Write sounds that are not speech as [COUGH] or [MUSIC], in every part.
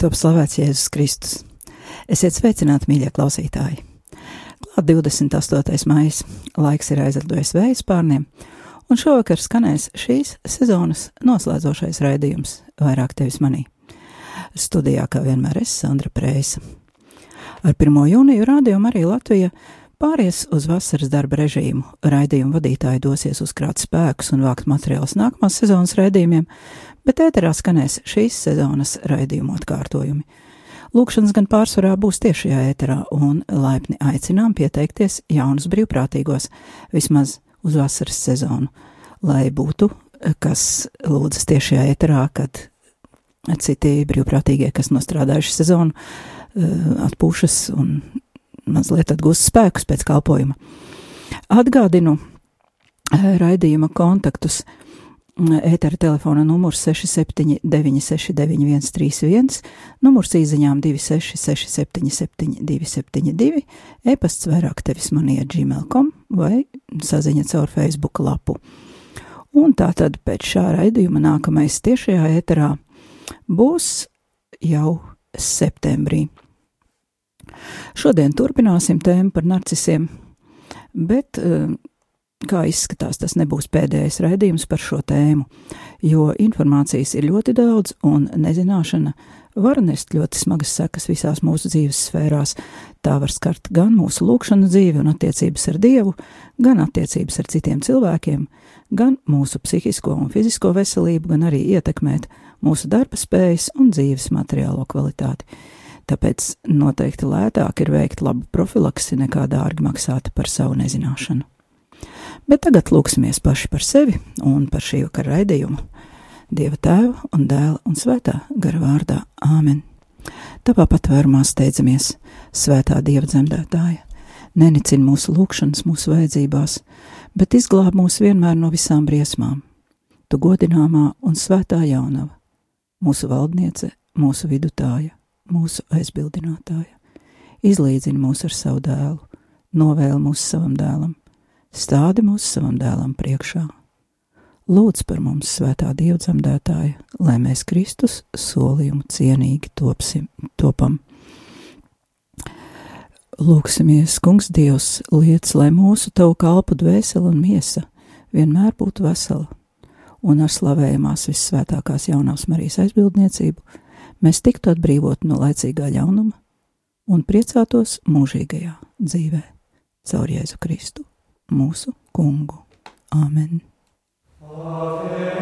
top slavēts Jēzus Kristus. Esiet sveicināti, mīļie klausītāji! Klāt 28. maija, laiks ir aizlidojis vējas pārniem, un šovakar skanēs šīs sezonas noslēdzošais raidījums Vairāk tevis manī. Studijā kā vienmēr es, Sandra Preisa. Ar 1. jūniju rādījumu arī Latvija pāries uz vasaras darba režīmu. Raidījumu vadītāji dosies uzkrāt spēkus un vākt materiālus nākamās sezonas raidījumiem, bet ēterā skanēs šīs sezonas raidījumu atkārtojumi. Lūkšanas gan pārsvarā būs tiešajā ēterā, un laipni aicinām pieteikties jaunus brīvprātīgos vismaz uz vasaras sezonu, lai būtu kas lūdzas tiešajā ēterā, kad citi brīvprātīgie, kas nostrādājuši sezonu, eh, atpūšas un mazliet atgūst spēkus pēc kalpojuma. Atgādinu eh, raidījuma kontaktus. Ētera telefona numurs 679, 691, 31, numurs īsiņām 26, 677, 272, e-pasts vairāk tevis manija gmail.com vai saziņa caur Facebook lapu. Un tā tad pēc šā raidījuma nākamais tiešajā ēterā būs jau septembrī. Šodien turpināsim tēmu par narcisiem, bet eh, kā izskatās, tas nebūs pēdējais raidījums par šo tēmu, jo informācijas ir ļoti daudz un nezināšana var nest ļoti smagas sekas visās mūsu dzīves sfērās. Tā var skart gan mūsu lūkšanu dzīvi un attiecības ar Dievu, gan attiecības ar citiem cilvēkiem, gan mūsu psihisko un fizisko veselību, gan arī ietekmēt mūsu darba spējas un dzīves materiālo kvalitāti. Tāpēc noteikti lētāk ir veikt labu profilaksi nekā dārgi maksāt par savu nezināšanu. Bet tagad lūksimies paši par sevi un par šī vakara raidījumu. Dieva tēva un dēla un svētā gara vārdā Āmen. Tavā patvērumā steidzamies, svētā Dieva dzemdētāja, nenicina mūsu lūgšanas, mūsu vajadzībās, bet izglāb mūs vienmēr no visām briesmām. Tu godināmā un svētā jaunava, mūsu valdniece, mūsu vidutāja, mūsu aizbildinātāja, izlīdzini mūs ar savu dēlu, novēl mūs savam dēlam, stādi mūs savam dēlam priekšā. Lūdz par mums, svētā dievdzemdētāja, lai mēs Kristus solījumu cienīgi topsim, topam. Lūksimies, Kungs, Dievs, liec, lai mūsu tavu kalpu dvēsele un miesa vienmēr būtu vesela, un ar slavējumās vissvētākās jaunās Marijas aizbildniecību mēs tiktu atbrīvot no laicīgā ļaunuma un priecātos mūžīgajā dzīvē caur Jēzu Kristu, mūsu kungu. Āmen! Ave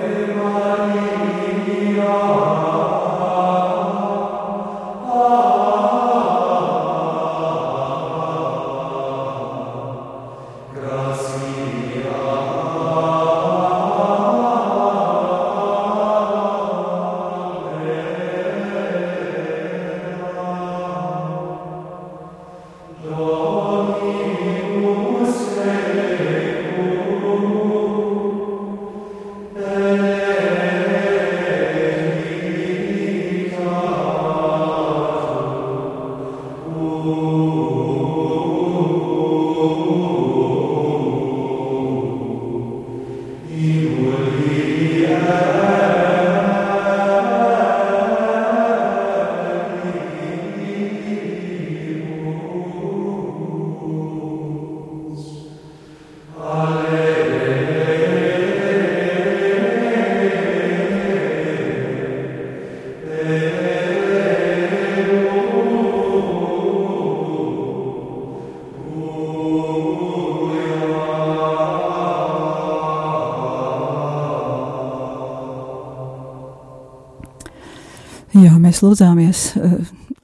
mēs lūdzāmies uh,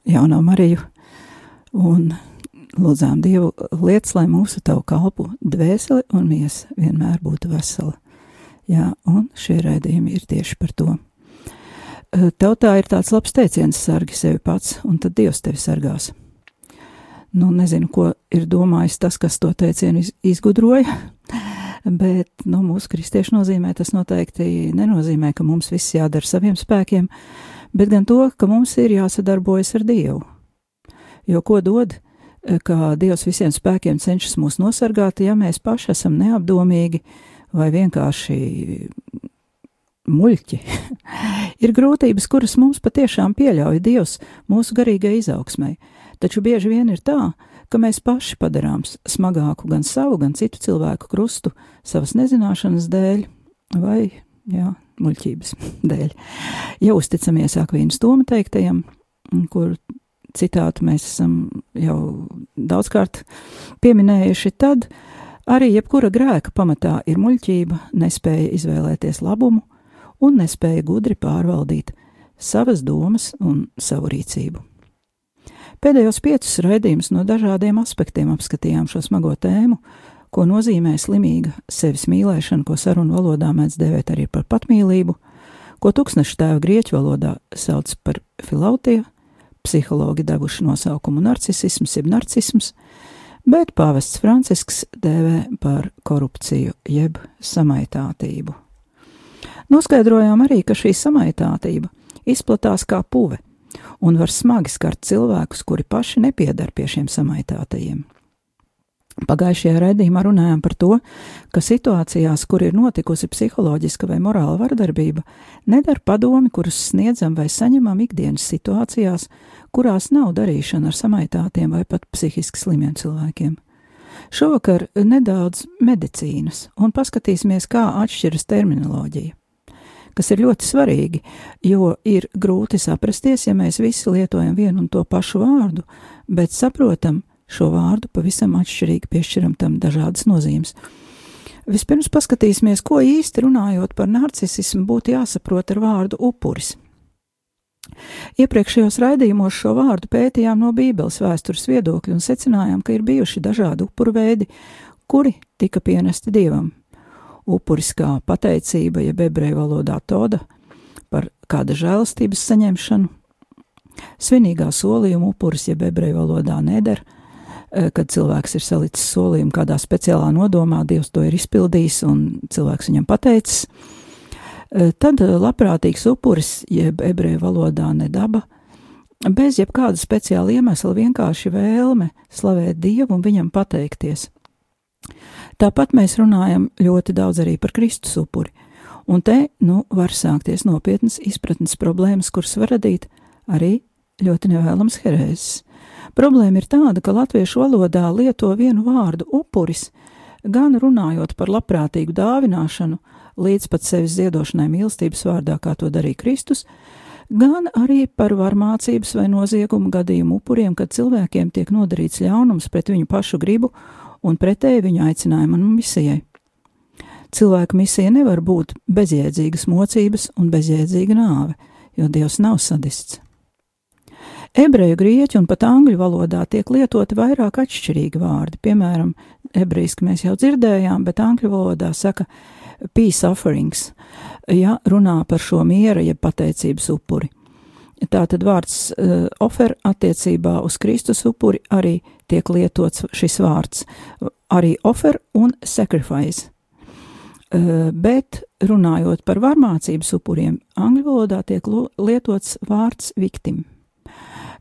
jauno Mariju un lūdzām Dievu lietas, lai mūsu tavu kalpu dvēseli un miesa vienmēr būtu vesela. Jā, un šie raidījumi ir tieši par to. Tautā ir tāds labs teiciens, sargi sevi pats, un tad Dievs tevi sargās. Nu, nezinu, ko ir domājis tas, kas to teicienu izgudroja, [LAUGHS] bet, nu, mūsu kristiešu nozīmē tas noteikti nenozīmē, ka mums viss jādara saviem spēkiem, bet gan to, ka mums ir jāsadarbojas ar Dievu. Jo ko dod, ka Dievs visiem spēkiem cenšas mūs nosargāt, ja mēs paši esam neapdomīgi vai vienkārši muļķi. [LAUGHS] ir grūtības, kuras mums patiešām pieļauj Dievs mūsu garīgai izaugsmai, taču bieži vien ir tā, ka mēs paši padarām smagāku gan savu, gan citu cilvēku krustu savas nezināšanas dēļ vai, jā, muļķības [LAUGHS] dēļ. Ja uzticamies Akvīnas Toma teiktajam, kur citātu mēs esam jau daudzkārt pieminējuši, tad arī jebkura grēka pamatā ir muļķība, nespēja izvēlēties labumu un nespēja gudri pārvaldīt savas domas un savu rīcību. Pēdējos piecus raidījumus no dažādiem aspektiem apskatījām šo smago tēmu, ko nozīmē slimīga sevis mīlēšana, ko sarunu valodā mēdz dēvēt arī par patmīlību, ko tūkstnešu tēva grieķu valodā sauc par filautiju, psihologi devuši nosaukumu narcisms, jeb narcisms, bet pāvests Francisks dēvē par korupciju jeb samaitātību. Noskaidrojām arī, ka šī samaitātība izplatās kā puve un var smagi skart cilvēkus, kuri paši nepiedar pie šiem samaitātajiem. Pagājušajā raidījumā runājām par to, ka situācijās, kur ir notikusi psiholoģiska vai morāla vardarbība, nedara padomi, kurus sniedzam vai saņemam ikdienas situācijās, kurās nav darīšana ar samaitātiem vai pat psihiski slimiem cilvēkiem. Šovakar nedaudz medicīnas un paskatīsimies, kā atšķiras terminoloģija kas ir ļoti svarīgi, jo ir grūti saprasties, ja mēs visi lietojam vienu un to pašu vārdu, bet saprotam, šo vārdu pavisam atšķirīgi piešķiram tam dažādas nozīmes. Vispirms paskatīsimies, ko īsti runājot par narcisismu būtu jāsaprot ar vārdu upuris. Iepriekšējos raidījumos šo vārdu pētījām no Bībeles vēstures viedokļa un secinājām, ka ir bijuši dažādi upuru veidi, kuri tika pienesti dievam. Upuris kā pateicība, jeb ebreju valodā toda, par kāda žēlastības saņemšanu, svinīgā solījuma upuris, jeb ebreju valodā neder, Eh, kad cilvēks ir salicis solījumu kādā speciālā nodomā, Dievs to ir izpildījis un cilvēks viņam pateicis. Eh, tad eh, labprātīgs upuris, jeb ebreju valodā nedaba, bez jebkāda speciāla iemesla vienkārši vēlme slavēt Dievu un viņam pateikties. Tāpat mēs runājam ļoti daudz arī par Kristus upuri, un te, nu, var sākties nopietnas izpratnes problēmas, kuras var radīt arī ļoti nevēlams herēzes. Problēma ir tāda, ka latviešu valodā lieto vienu vārdu upuris, gan runājot par labprātīgu dāvināšanu, līdz pat sevis ziedošanai mīlestības vārdā, kā to darīja Kristus, gan arī par varmācības vai noziegumu gadījumu upuriem, kad cilvēkiem tiek nodarīts ļaunums pret viņu pašu gribu un pretēji viņu aicinājumam un misijai. Cilvēka misija nevar būt bezjēdzīgas mocības un bezjēdzīga nāve, jo Dievs nav sadists. Ebreju, grieķu un pat angļu valodā tiek lietoti vairāk atšķirīgi vārdi. Piemēram, ebrejiski mēs jau dzirdējām, bet angļu valodā saka peace offerings, ja runā par šo miera, jeb pateicības upuri. Tātad vārds uh, ofer attiecībā uz Kristus upuri arī tiek lietots šis vārds, arī ofer un sacrifice. Uh, bet runājot par varmācības upuriem, angļu valodā tiek lietots vārds victim.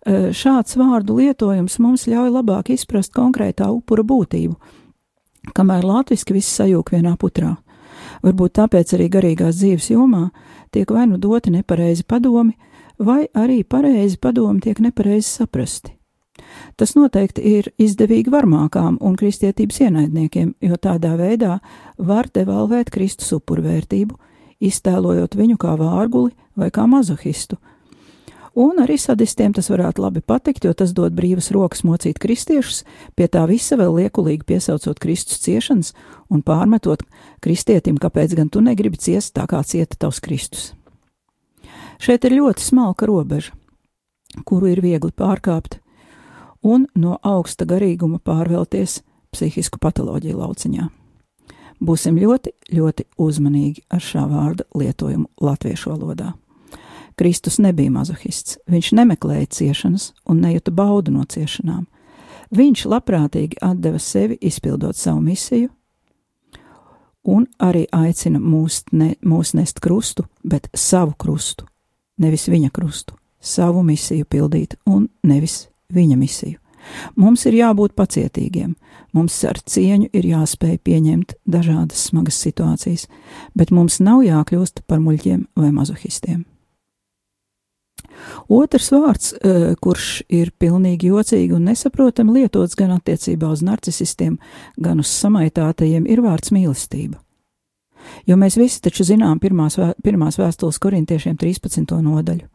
Eh, šāds vārdu lietojums mums ļauj labāk izprast konkrētā upura būtību, kamēr latviski viss sajūg vienā putrā. Varbūt tāpēc arī garīgās dzīves jomā tiek vai nu doti nepareizi padomi, vai arī pareizi padomi tiek nepareizi saprasti. Tas noteikti ir izdevīgi varmākām un kristietības ienaidniekiem, jo tādā veidā var devalvēt Kristus upurvērtību, iztēlojot viņu kā vārguli vai kā mazohistu, un arī sadistiem tas varētu labi patikt, jo tas dod brīvas rokas mocīt kristiešus, pie tā visa vēl liekulīgi piesaucot Kristus ciešanas un pārmetot kristietim, kāpēc gan tu negribi ciest tā, kā cieta tavs Kristus. Šeit ir ļoti smalka robeža, kuru ir viegli pārkāpt, un no augsta garīguma pārvelties psihisku patoloģiju lauciņā. Būsim ļoti, ļoti uzmanīgi ar šā vārda lietojumu latviešu valodā. Kristus nebija mazohists, viņš nemeklēja ciešanas un nejuta baudu no ciešanām. Viņš labprātīgi deva sevi izpildot savu misiju, un arī aicina mūs, ne, mūs nest krustu, bet savu krustu, nevis viņa krustu, savu misiju pildīt, un nevis viņa misiju. Mums ir jābūt pacietīgiem, mums ar cieņu ir jāspēj pieņemt dažādas smagas situācijas, bet mums nav jākļūst par muļķiem vai mazohistiem. Otrs vārds, e, kurš ir pilnīgi jocīgi un nesaprotami lietots gan attiecībā uz narcisistiem, gan uz samaitātajiem, ir vārds mīlestība. Jo mēs visi taču zinām pirmās, pirmās vēstules korintiešiem 13. nodaļu.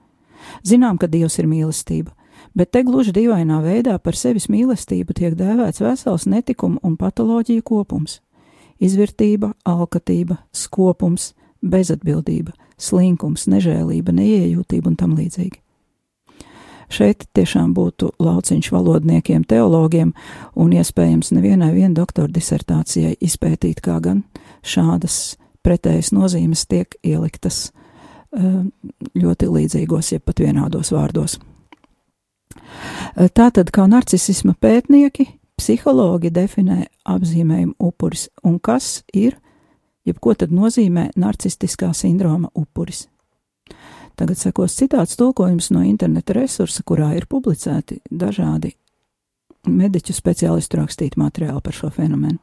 Zinām, ka Dievs ir mīlestība, bet te gluži dīvainā veidā par sevis mīlestību tiek dēvēts vesels netikumu un patoloģiju kopums - izvērtība, alkatība, skopums, bezatbildība, slinkums, nežēlība, neiejūtība un tam līdzīgi. Šeit tiešām būtu lauciņš valodniekiem, teologiem un iespējams nevienai vien doktora disertācijai izpētīt, kā gan šādas pretējas nozīmes tiek ieliktas eh, ļoti līdzīgos, jeb pat vienādos vārdos. Tātad, kā narcisisma pētnieki, psihologi definē apzīmējumu upuris un kas ir, jeb ko tad nozīmē narcistiskā sindroma upuris. Tagad sekos citāts tulkojums no interneta resursa, kurā ir publicēti dažādi mediķu speciālistu rakstīti materiāli par šo fenomenu,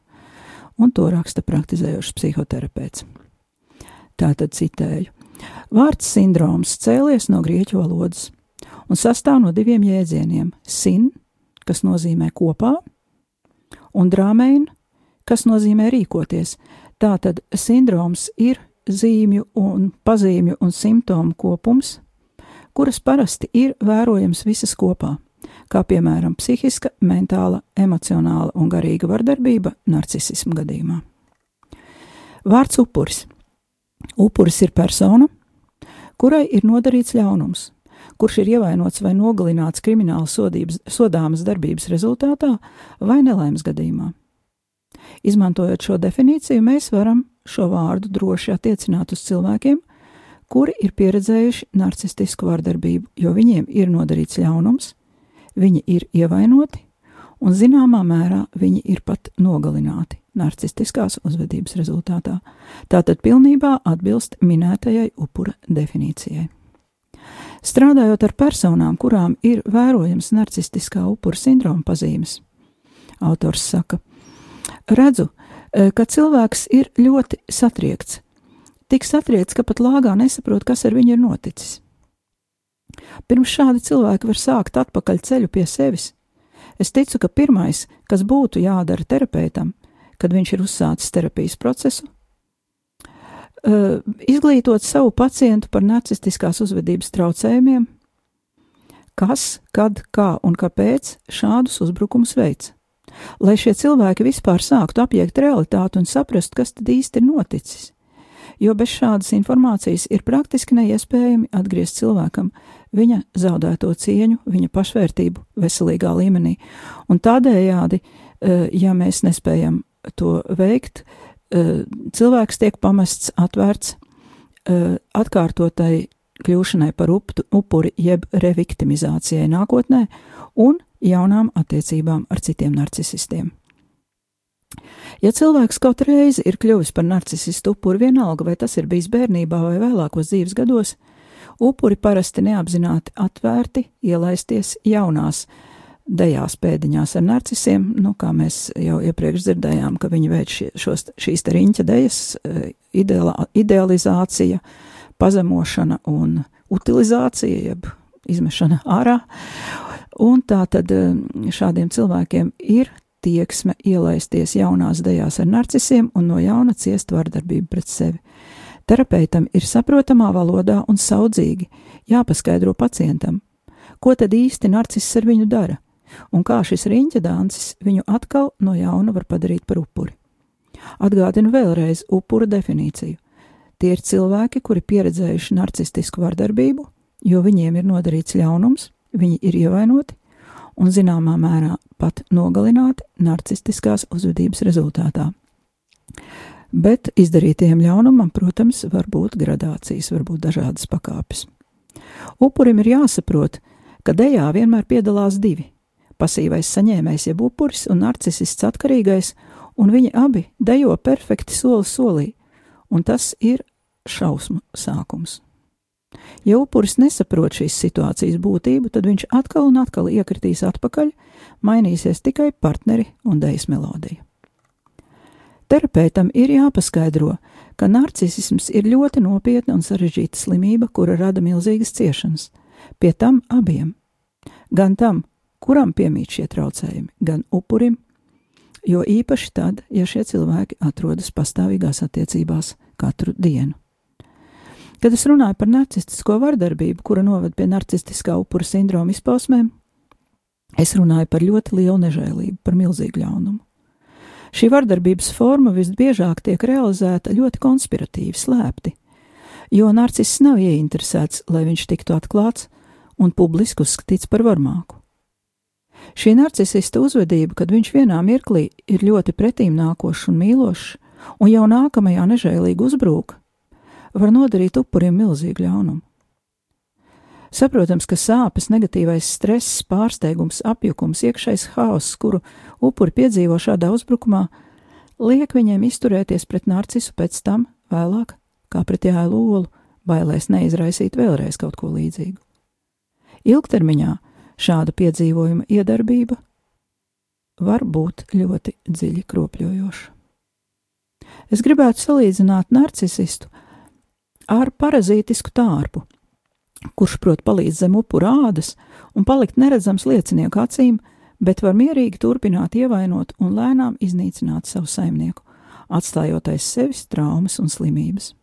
un to raksta praktizējošs psihoterapeits. Tātad citēju. Vārds sindroms cēlies no grieķu valodas un sastāv no diviem jēdzieniem - sin, kas nozīmē kopā, un drāmein, kas nozīmē rīkoties. Tātad sindroms ir zīmju un pazīmju un simptomu kopums, kuras parasti ir vērojams visas kopā, kā piemēram psihiska, mentāla, emocionāla un garīga vardarbība narcisismu gadījumā. Vārds upuris. Upuris ir persona, kurai ir nodarīts ļaunums, kurš ir ievainots vai nogalināts krimināla sodības, sodāmas darbības rezultātā vai nelaimes gadījumā. Izmantojot šo definīciju, mēs varam šo vārdu droši attiecināt uz cilvēkiem, kuri ir pieredzējuši narcistisku vardarbību, jo viņiem ir nodarīts ļaunums, viņi ir ievainoti un zināmā mērā viņi ir pat nogalināti narcistiskās uzvedības rezultātā. Tātad pilnībā atbilst minētajai upura definīcijai. Strādājot ar personām, kurām ir vērojams narcistiskā upura sindroma pazīmes, autors saka, redzu, e, ka cilvēks ir ļoti satriekts, tik satriekts, ka pat lāgā nesaprot, kas ar viņu ir noticis. Pirms šādi cilvēki var sākt atpakaļ ceļu pie sevis. Es ticu, ka pirmais, kas būtu jādara terapeitam, kad viņš ir uzsācis terapijas procesu, uh, izglītot savu pacientu par narcistiskās uzvedības traucējumiem, kas, kad, kā un kāpēc šādus uzbrukumus veids. Lai šie cilvēki vispār sāktu apiekt realitāti un saprast, kas tad īsti ir noticis. Jo bez šādas informācijas ir praktiski neiespējami atgriezt cilvēkam viņa zaudēto cieņu, viņa pašvērtību veselīgā līmenī. Un tādējādi, ja mēs nespējam to veikt, Eh, cilvēks tiek pamests atvērts eh, atkārtotai kļūšanai par upuri jeb reviktimizācijai nākotnē un jaunām attiecībām ar citiem narcisistiem. Ja cilvēks kaut reizi ir kļuvis par narcisistu upuri, vienalga vai tas ir bijis bērnībā vai vēlākos dzīves gados, upuri parasti neapzināti atvērti ielaisties jaunās dejās pēdiņās ar narcisiem, nu, kā mēs jau iepriekš dzirdējām, ka viņi veic šos, šīs te riņķa dejas, e, ideala, idealizācija, pazemošana un utilizācija, jeb izmešana ārā. Un tā tad e, šādiem cilvēkiem ir tieksme ielaisties jaunās dejās ar narcisiem un no jauna ciest vardarbību pret sevi. Terapeitam ir saprotamā valodā un saudzīgi jāpaskaidro pacientam, ko tad īsti narciss ar viņu dara un kā šis riņķa dāncis viņu atkal no jauna var padarīt par upuri. Atgādinu vēlreiz upura definīciju. Tie ir cilvēki, kuri pieredzējuši narcistisku vardarbību, jo viņiem ir nodarīts ļaunums, viņi ir ievainoti, un zināmā mērā pat nogalināti narcistiskās uzvedības rezultātā. Bet izdarītajiem ļaunumam, protams, var būt gradācijas, var būt dažādas pakāpes. Upurim ir jāsaprot, ka dejā vienmēr piedalās divi - pasīvais saņēmējs jeb upuris un narcisists atkarīgais, un viņi abi dejo perfekti soli solī, un tas ir šausmu sākums. Ja upuris nesaprot šīs situācijas būtību, tad viņš atkal un atkal iekritīs atpakaļ, mainīsies tikai partneri un dejas melodija. Terapeitam ir jāpaskaidro, ka narcisms ir ļoti nopietna un sarežģīta slimība, kura rada milzīgas ciešanas. Pie tam abiem - gan tam, kuram piemīt šie traucējumi, gan upurim, jo īpaši tad, ja šie cilvēki atrodas pastāvīgās attiecībās katru dienu. Kad es runāju par narcistisko vardarbību, kura noved pie narcistiskā upura sindroma izpausmēm, es runāju par ļoti lielu nežēlību, par milzīgu ļaunumu. Šī vardarbības forma visbiežāk tiek realizēta ļoti konspiratīvi, slēpti, jo narciss nav ieinteresēts, lai viņš tiktu atklāts un publiski uzskatīts par varmāku. Šī narcisista uzvedība, kad viņš vienā mirklī ir ļoti pretīm nākošs un mīlošs, un jau nākamajā nežēlīgi uzbrūk, var nodarīt upurim milzīgu ļaunumu. Saprotams, ka sāpes, negatīvais stress, pārsteigums, apjukums, iekšējs haoss, kuru upuri piedzīvo šādā uzbrukumā, liek viņiem izturēties pret narcisu pēc tam, vēlāk, kā pret jēlu olu, bailēs neizraisīt vēlreiz kaut ko līdzīgu. Ilgtermiņā šāda piedzīvojuma iedarbība var būt ļoti dziļi kropļojoša. Es gribētu salīdzināt narcisistu ar parazītisku tārpu, kurš prot palīdz zem upura ādas un palikt neredzams liecinieku acīm, bet var mierīgi turpināt ievainot un lēnām iznīcināt savu saimnieku, atstājot aiz sevis traumas un slimības.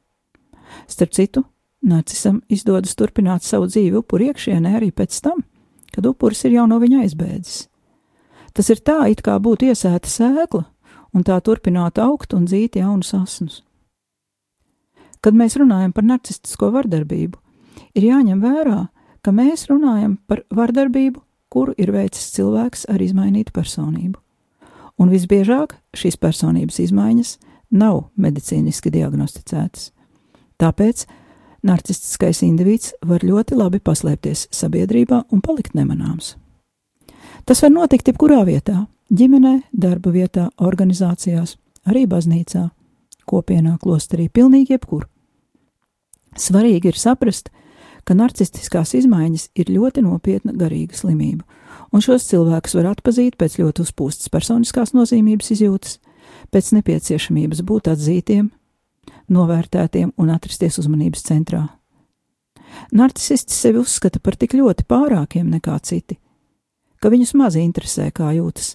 Starp citu, narcisam izdodas turpināt savu dzīvi upuru iekšienē arī pēc tam, kad upuris ir jau no viņa aizbēdzis. Tas ir tā, it kā būtu iesēta sēkla, un tā turpinātu augt un dzīt jaunus asnus. Kad mēs runājam par narcistisko vardarbību, ir jāņem vērā, ka mēs runājam par vardarbību, kuru ir veicis cilvēks ar izmainītu personību. Un visbiežāk šīs personības izmaiņas nav medicīniski diagnosticētas. Tāpēc narcistiskais indivīds var ļoti labi paslēpties sabiedrībā un palikt nemanāms. Tas var notikt jebkurā vietā - ģimenē, darba vietā, organizācijās, arī baznīcā, kopienā, klosterī, pilnīgi jebkur. Svarīgi ir saprast, ka narcistiskās izmaiņas ir ļoti nopietna garīga slimība, un šos cilvēkus var atpazīt pēc ļoti uzpūstas personiskās nozīmības izjūtas, pēc nepieciešamības būt atzītiem, novērtētiem un atrasties uzmanības centrā. Narcisisti sevi uzskata par tik ļoti pārākiem nekā citi, ka viņus maz interesē, kā jūtas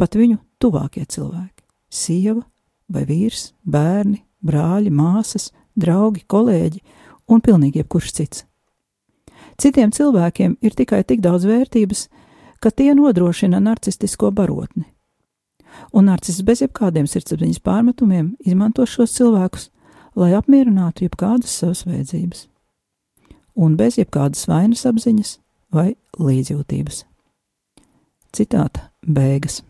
pat viņu tuvākie cilvēki - sieva vai vīrs, bērni, brāļi, māsas, draugi, kolēģi un pilnīgi jebkurš cits. Citiem cilvēkiem ir tikai tik daudz vērtības, ka tie nodrošina narcistisko barotni. Un narcists bez jebkādiem sirdsapziņas pārmetumiem izmanto šos cilvēkus, lai apmierinātu jebkādas savas vajadzības, un bez jebkādas vainas apziņas vai līdzjūtības. Citāta beigas.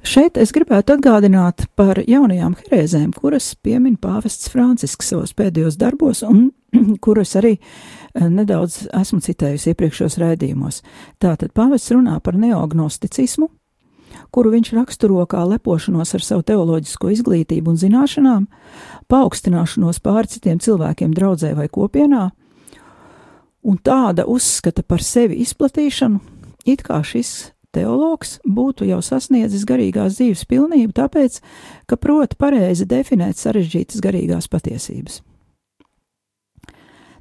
Šeit es gribētu atgādināt par jaunajām herēzēm, kuras piemin pāvests Francisks savos pēdējos darbos un [CLEARS THROAT] kuras arī eh, nedaudz esmu citējusi iepriekšējos raidījumos. Tātad pāvests runā par neognosticismu, kuru viņš raksturo kā lepošanos ar savu teoloģisko izglītību un zināšanām, paaugstināšanos pāri citiem cilvēkiem draudzē vai kopienā, un tāda uzskata par sevi izplatīšanu, it kā šis teologs būtu jau sasniedzis garīgās dzīves pilnību, tāpēc, ka prot pareizi definēt sarežģītas garīgās patiesības.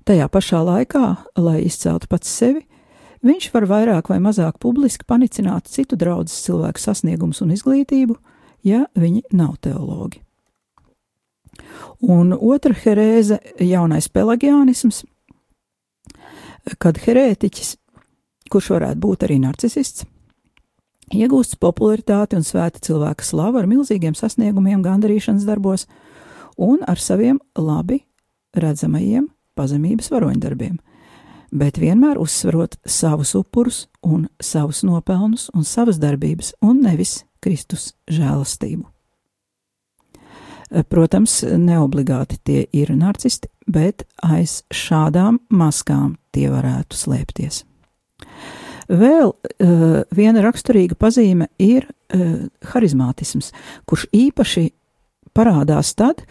Tajā pašā laikā, lai izceltu pats sevi, viņš var vairāk vai mazāk publiski panicināt citu draugu cilvēku sasniegumus un izglītību, ja viņi nav teologi. Un otra herēze - jaunais pelagianisms, kad herētiķis, kurš varētu būt arī narcisists, iegūst popularitāti un svēta cilvēka slavu ar milzīgiem sasniegumiem, gandarīšanas darbos un ar saviem labi redzamajiem pazemības varoņdarbiem. bet vienmēr uzsverot savus upurus un savus nopelnus un savas darbības, un nevis Kristus žēlastību. Protams, neobligāti tie ir narcisti, bet aiz šādām maskām tie varētu slēpties. Vēl uh, viena raksturīga pazīme ir uh, harizmātisms, kurš īpaši parādās tad,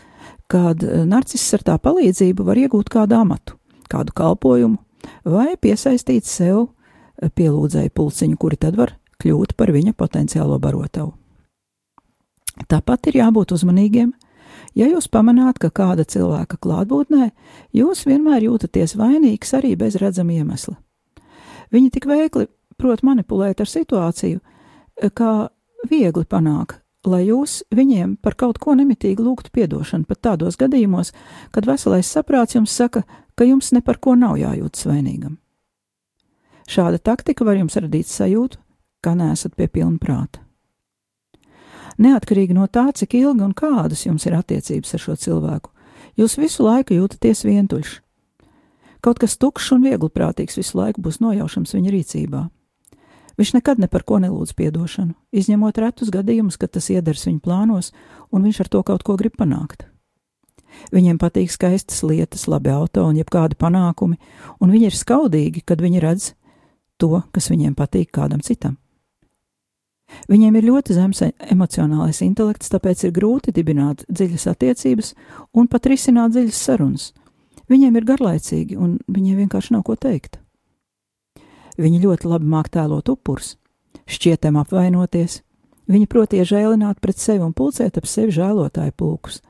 kad narciss ar tā palīdzību var iegūt kādu amatu, kādu kalpojumu, vai piesaistīt sev pielūdzēju pulciņu, kuri tad var kļūt par viņa potenciālo barotavu. Tāpat ir jābūt uzmanīgiem. Ja jūs pamanāt, ka kāda cilvēka klātbūtnē jūs vienmēr jūtaties vainīgs arī bez redzama iemesla. Viņi tik veikli prot manipulēt ar situāciju, kā viegli panāk, lai jūs viņiem par kaut ko nemitīgi lūgtu piedošanu, pat tādos gadījumos, kad veselais saprāts jums saka, ka jums ne par ko nav jājūtas vainīgam. Šāda taktika var jums radīt sajūtu, ka neesat pie pilna prāta. Neatkarīgi no tā, cik ilgi un kādas jums ir attiecības ar šo cilvēku, jūs visu laiku jūtaties vientuļš. Kaut kas tukšs un viegliprātīgs visu laiku būs nojaušams viņa rīcībā. Viņš nekad ne par ko nelūdz piedošanu, izņemot retus gadījumus, kad tas iedars viņa plānos, un viņš ar to kaut ko grib panākt. Viņiem patīk skaistas lietas, labi auto un jebkādi panākumi, un viņi ir skaudīgi, kad viņi redz to, kas viņiem patīk kādam citam. Viņiem ir ļoti zems emocionālais intelekts, tāpēc ir grūti dibināt dziļas attiecības un pat risināt dziļas sarunas. Viņiem ir garlaicīgi, un viņiem vienkārši nav ko teikt. Viņi ļoti labi māk tēlot upurus, šķietam apvainoties, viņi prot iežēlināt pret sevi un pulcēt ap sevi žēlotāju pulkus.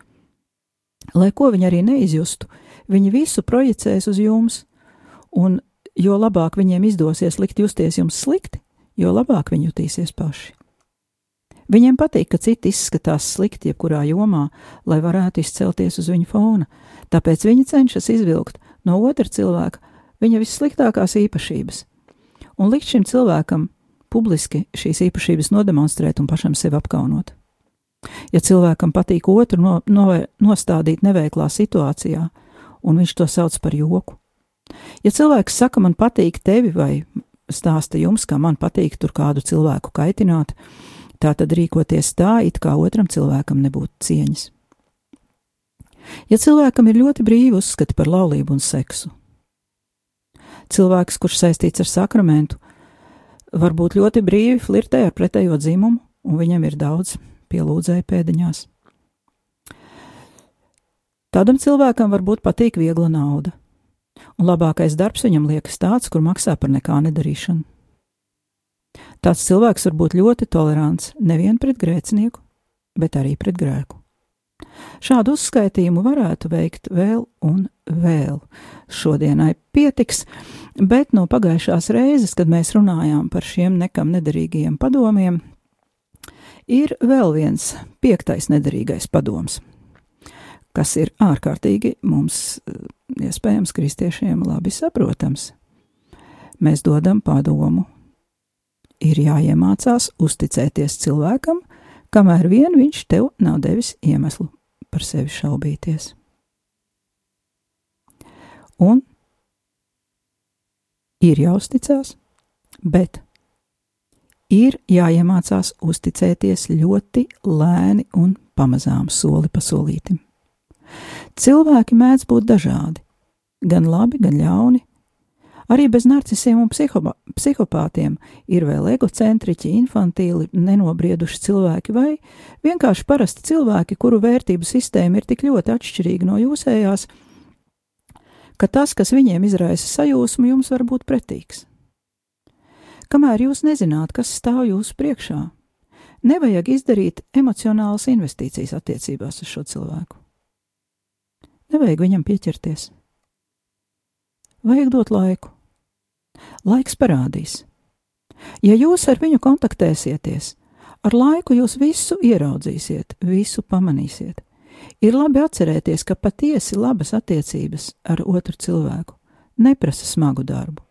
Lai ko viņi arī neizjustu, viņi visu projicēs uz jums, un jo labāk viņiem izdosies likt justies jums slikti, jo labāk viņi jutīsies paši. Viņiem patīk, ka citi izskatās slikti jebkurā jomā, lai varētu izcelties uz viņa fona, tāpēc viņi cenšas izvilkt no otra cilvēka viņa vissliktākās īpašības, un likt šim cilvēkam publiski šīs īpašības nodemonstrēt un pašam sevi apkaunot. Ja cilvēkam patīk otru no, no, nostādīt neveiklā situācijā, un viņš to sauc par joku. Ja cilvēks saka, man patīk tevi, vai stāsta jums, kā man patīk tur kādu cilvēku kaitināt, tā tad rīkoties tā, it kā otram cilvēkam nebūtu cieņas. Ja cilvēkam ir ļoti brīvi uzskati par laulību un seksu, cilvēks, kurš saistīts ar sakramentu, var būt ļoti brīvi flirtē ar pretējo dzimumu, un viņam ir daudz pielūdzēja pēdiņās. Tādam cilvēkam varbūt patīk viegla nauda, un labākais darbs viņam liekas tāds, kur maksā par nekā nedarīšanu. Tāds cilvēks var būt ļoti tolerants nevien pret grēcinieku, bet arī pret grēku. Šādu uzskaitījumu varētu veikt vēl un vēl. Šodienai pietiks, bet no pagājušās reizes, kad mēs runājām par šiem nekam nederīgajiem padomiem, ir vēl viens piektais nederīgais padoms, kas ir ārkārtīgi mums, eh, iespējams, kristiešiem labi saprotams. Mēs dodam padomu. Ir jāiemācās uzticēties cilvēkam, kamēr vien viņš tev nav devis iemeslu par sevi šaubīties. Un ir jāuzticas, bet ir jāiemācās uzticēties ļoti lēni un pamazām soli pa solītim. Cilvēki mēdz būt dažādi, gan labi, gan ļauni. Arī bez narcisiem un psihopātiem ir vēl egocentriķi, infantīli, nenobrieduši cilvēki vai vienkārši parasti cilvēki, kuru vērtību sistēma ir tik ļoti atšķirīga no jūsējās, ka tas, kas viņiem izraisa sajūsmu, jums var būt pretīgs kamēr jūs nezināt, kas stāv jūsu priekšā. Nevajag izdarīt emocionālas investīcijas attiecībās uz šo cilvēku. Nevajag viņam pieķerties. Vajag dot laiku. Laiks parādīs. Ja jūs ar viņu kontaktēsieties, ar laiku jūs visu ieraudzīsiet, visu pamanīsiet. Ir labi atcerēties, ka patiesi labas attiecības ar otru cilvēku neprasa smagu darbu.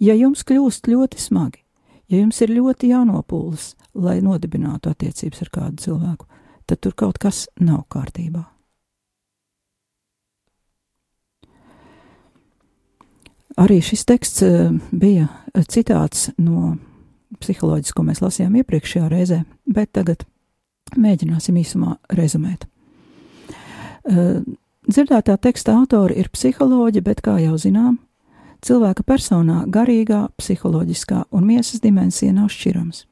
Ja jums kļūst ļoti smagi, ja jums ir ļoti jānopūlas, lai nodibinātu attiecības ar kādu cilvēku, tad tur kaut kas nav kārtībā. Arī šis teksts eh, bija citāts no psiholoģijas, ko mēs lasījām iepriekšējā reizē, bet tagad mēģināsim īsumā rezumēt. Eh, dzirdētā teksta autori ir psiholoģi, bet, kā jau zinām, cilvēka personā garīgā, psiholoģiskā un miesas dimensija nav šķirams.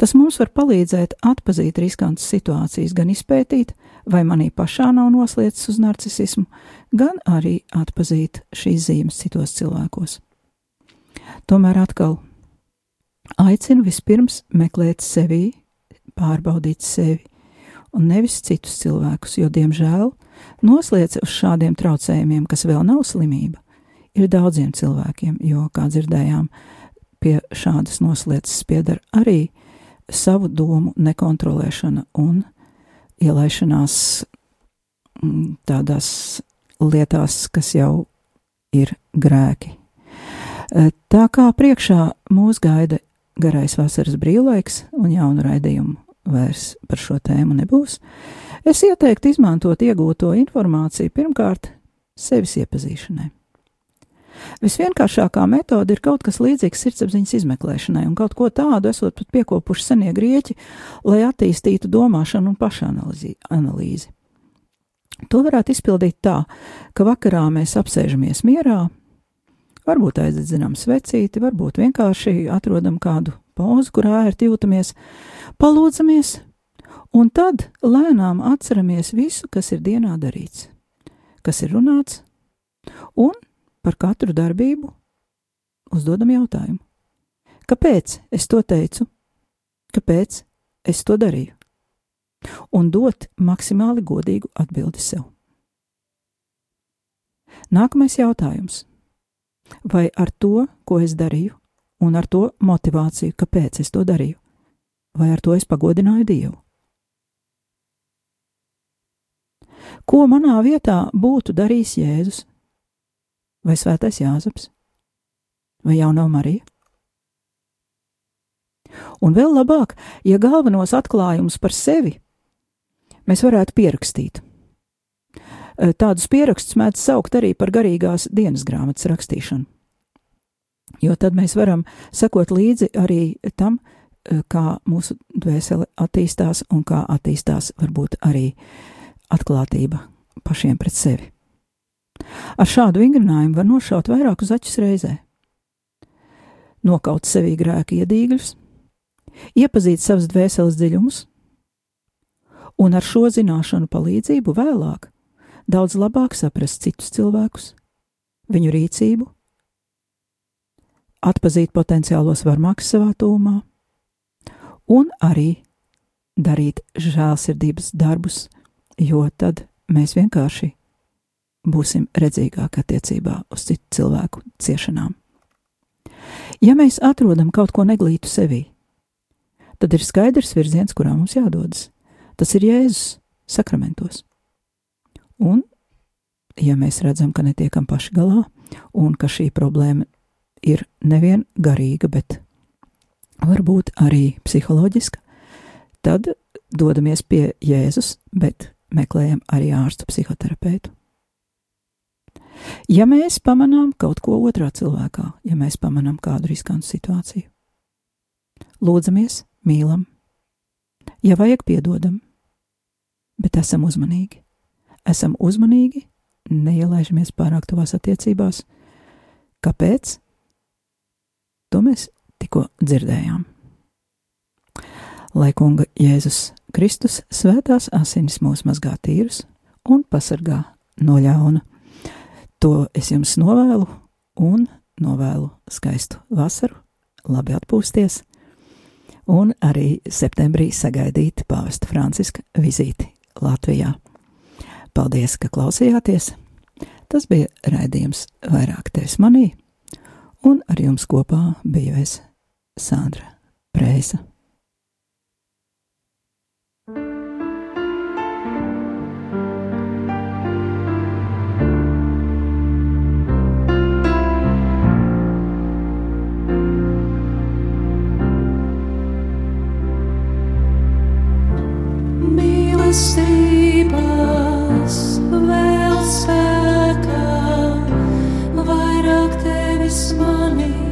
Tas mums var palīdzēt atpazīt riskantas situācijas, gan izpētīt, vai manī pašā nav noslēdzis uz narcisismu, gan arī atpazīt šīs zīmes citos cilvēkos. Tomēr atkal aicinu vispirms meklēt sevi, pārbaudīt sevi, un nevis citus cilvēkus, jo, diemžēl, noslēdz uz šādiem traucējumiem, kas vēl nav slimība, ir daudziem cilvēkiem, jo, kā dzirdējām, pie šādas noslēdzes piedara arī savu domu nekontrolēšana un ielaišanās mm, tādās lietās, kas jau ir grēki. E, tā kā priekšā mūs gaida garais vasaras brīvlaiks un jaunu raidījumu vairs par šo tēmu nebūs, es ieteiktu izmantot iegūto informāciju pirmkārt sevis iepazīšanai. Visvienkāršākā metode ir kaut kas līdzīgs sirdsapziņas izmeklēšanai, un kaut ko tādu esot pat piekopuši senie grieķi, lai attīstītu domāšanu un pašanalīzi. To varētu izpildīt tā, ka vakarā mēs apsēžamies mierā, varbūt aizdedzinām svecīti, varbūt vienkārši atrodam kādu pozu, kurā ērti jūtamies, palūdzamies, un tad lēnām atceramies visu, kas ir dienā darīts, kas ir runāts, un par katru darbību uzdodam jautājumu. Kāpēc es to teicu? Kāpēc es to darīju? Un dot maksimāli godīgu atbildi sev. Nākamais jautājums. Vai ar to, ko es darīju, un ar to motivāciju, kāpēc es to darīju, vai ar to es pagodināju Dievu? Ko manā vietā būtu darījis Jēzus, vai Svētais Jāzeps, vai Jaunā Marija? Un vēl labāk, ja galvenos atklājumus par sevi mēs varētu pierakstīt. Tādus pierakstus mēdz saukt arī par garīgās dienas grāmatas rakstīšanu. Jo tad mēs varam sekot līdzi arī tam, kā mūsu dvēsele attīstās un kā attīstās varbūt arī atklātība pašiem pret sevi. Ar šādu vingrinājumu var nošaut vairākus acis reizē. Nokaut sevī grēka iedīgļus, iepazīt savas dvēseles dziļumus, un ar šo zināšanu palīdzību vēlāk daudz labāk saprast citus cilvēkus, viņu rīcību, atpazīt potenciālos varmākus savā tūmā, un arī darīt žēlsirdības darbus, jo tad mēs vienkārši būsim redzīgāki attiecībā uz citu cilvēku ciešanām. Ja mēs atrodam kaut ko neglītu sevī, tad ir skaidrs virziens, kurā mums jādodas. Tas ir Jēzus sakramentos. Un, ja mēs redzam, ka netiekam paši galā, un ka šī problēma ir nevien garīga, bet varbūt arī psiholoģiska, tad dodamies pie Jēzus, bet meklējam arī ārstu psihoterapeitu. Ja mēs pamanām kaut ko otrā cilvēkā, ja mēs pamanām kādu riskantu situāciju, lūdzamies, mīlam, ja vajag, piedodam, bet esam uzmanīgi. Esam uzmanīgi, neielaižamies pārāk tuvās attiecībās. Kāpēc? To mēs tikko dzirdējām. Lai kunga Jēzus Kristus svētās asinis mūs mazgā tīrus un pasargā no ļauna. To es jums novēlu un novēlu skaistu vasaru, labi atpūsties, un arī septembrī sagaidīt pāvesta Franciska vizīti Latvijā. Paldies, ka klausījāties! Tas bija raidījums vairāk tevis manī, un ar jums kopā biju es Sandra Prēsa. Mīlestības vēl spēkā, vairāk te tevis mani.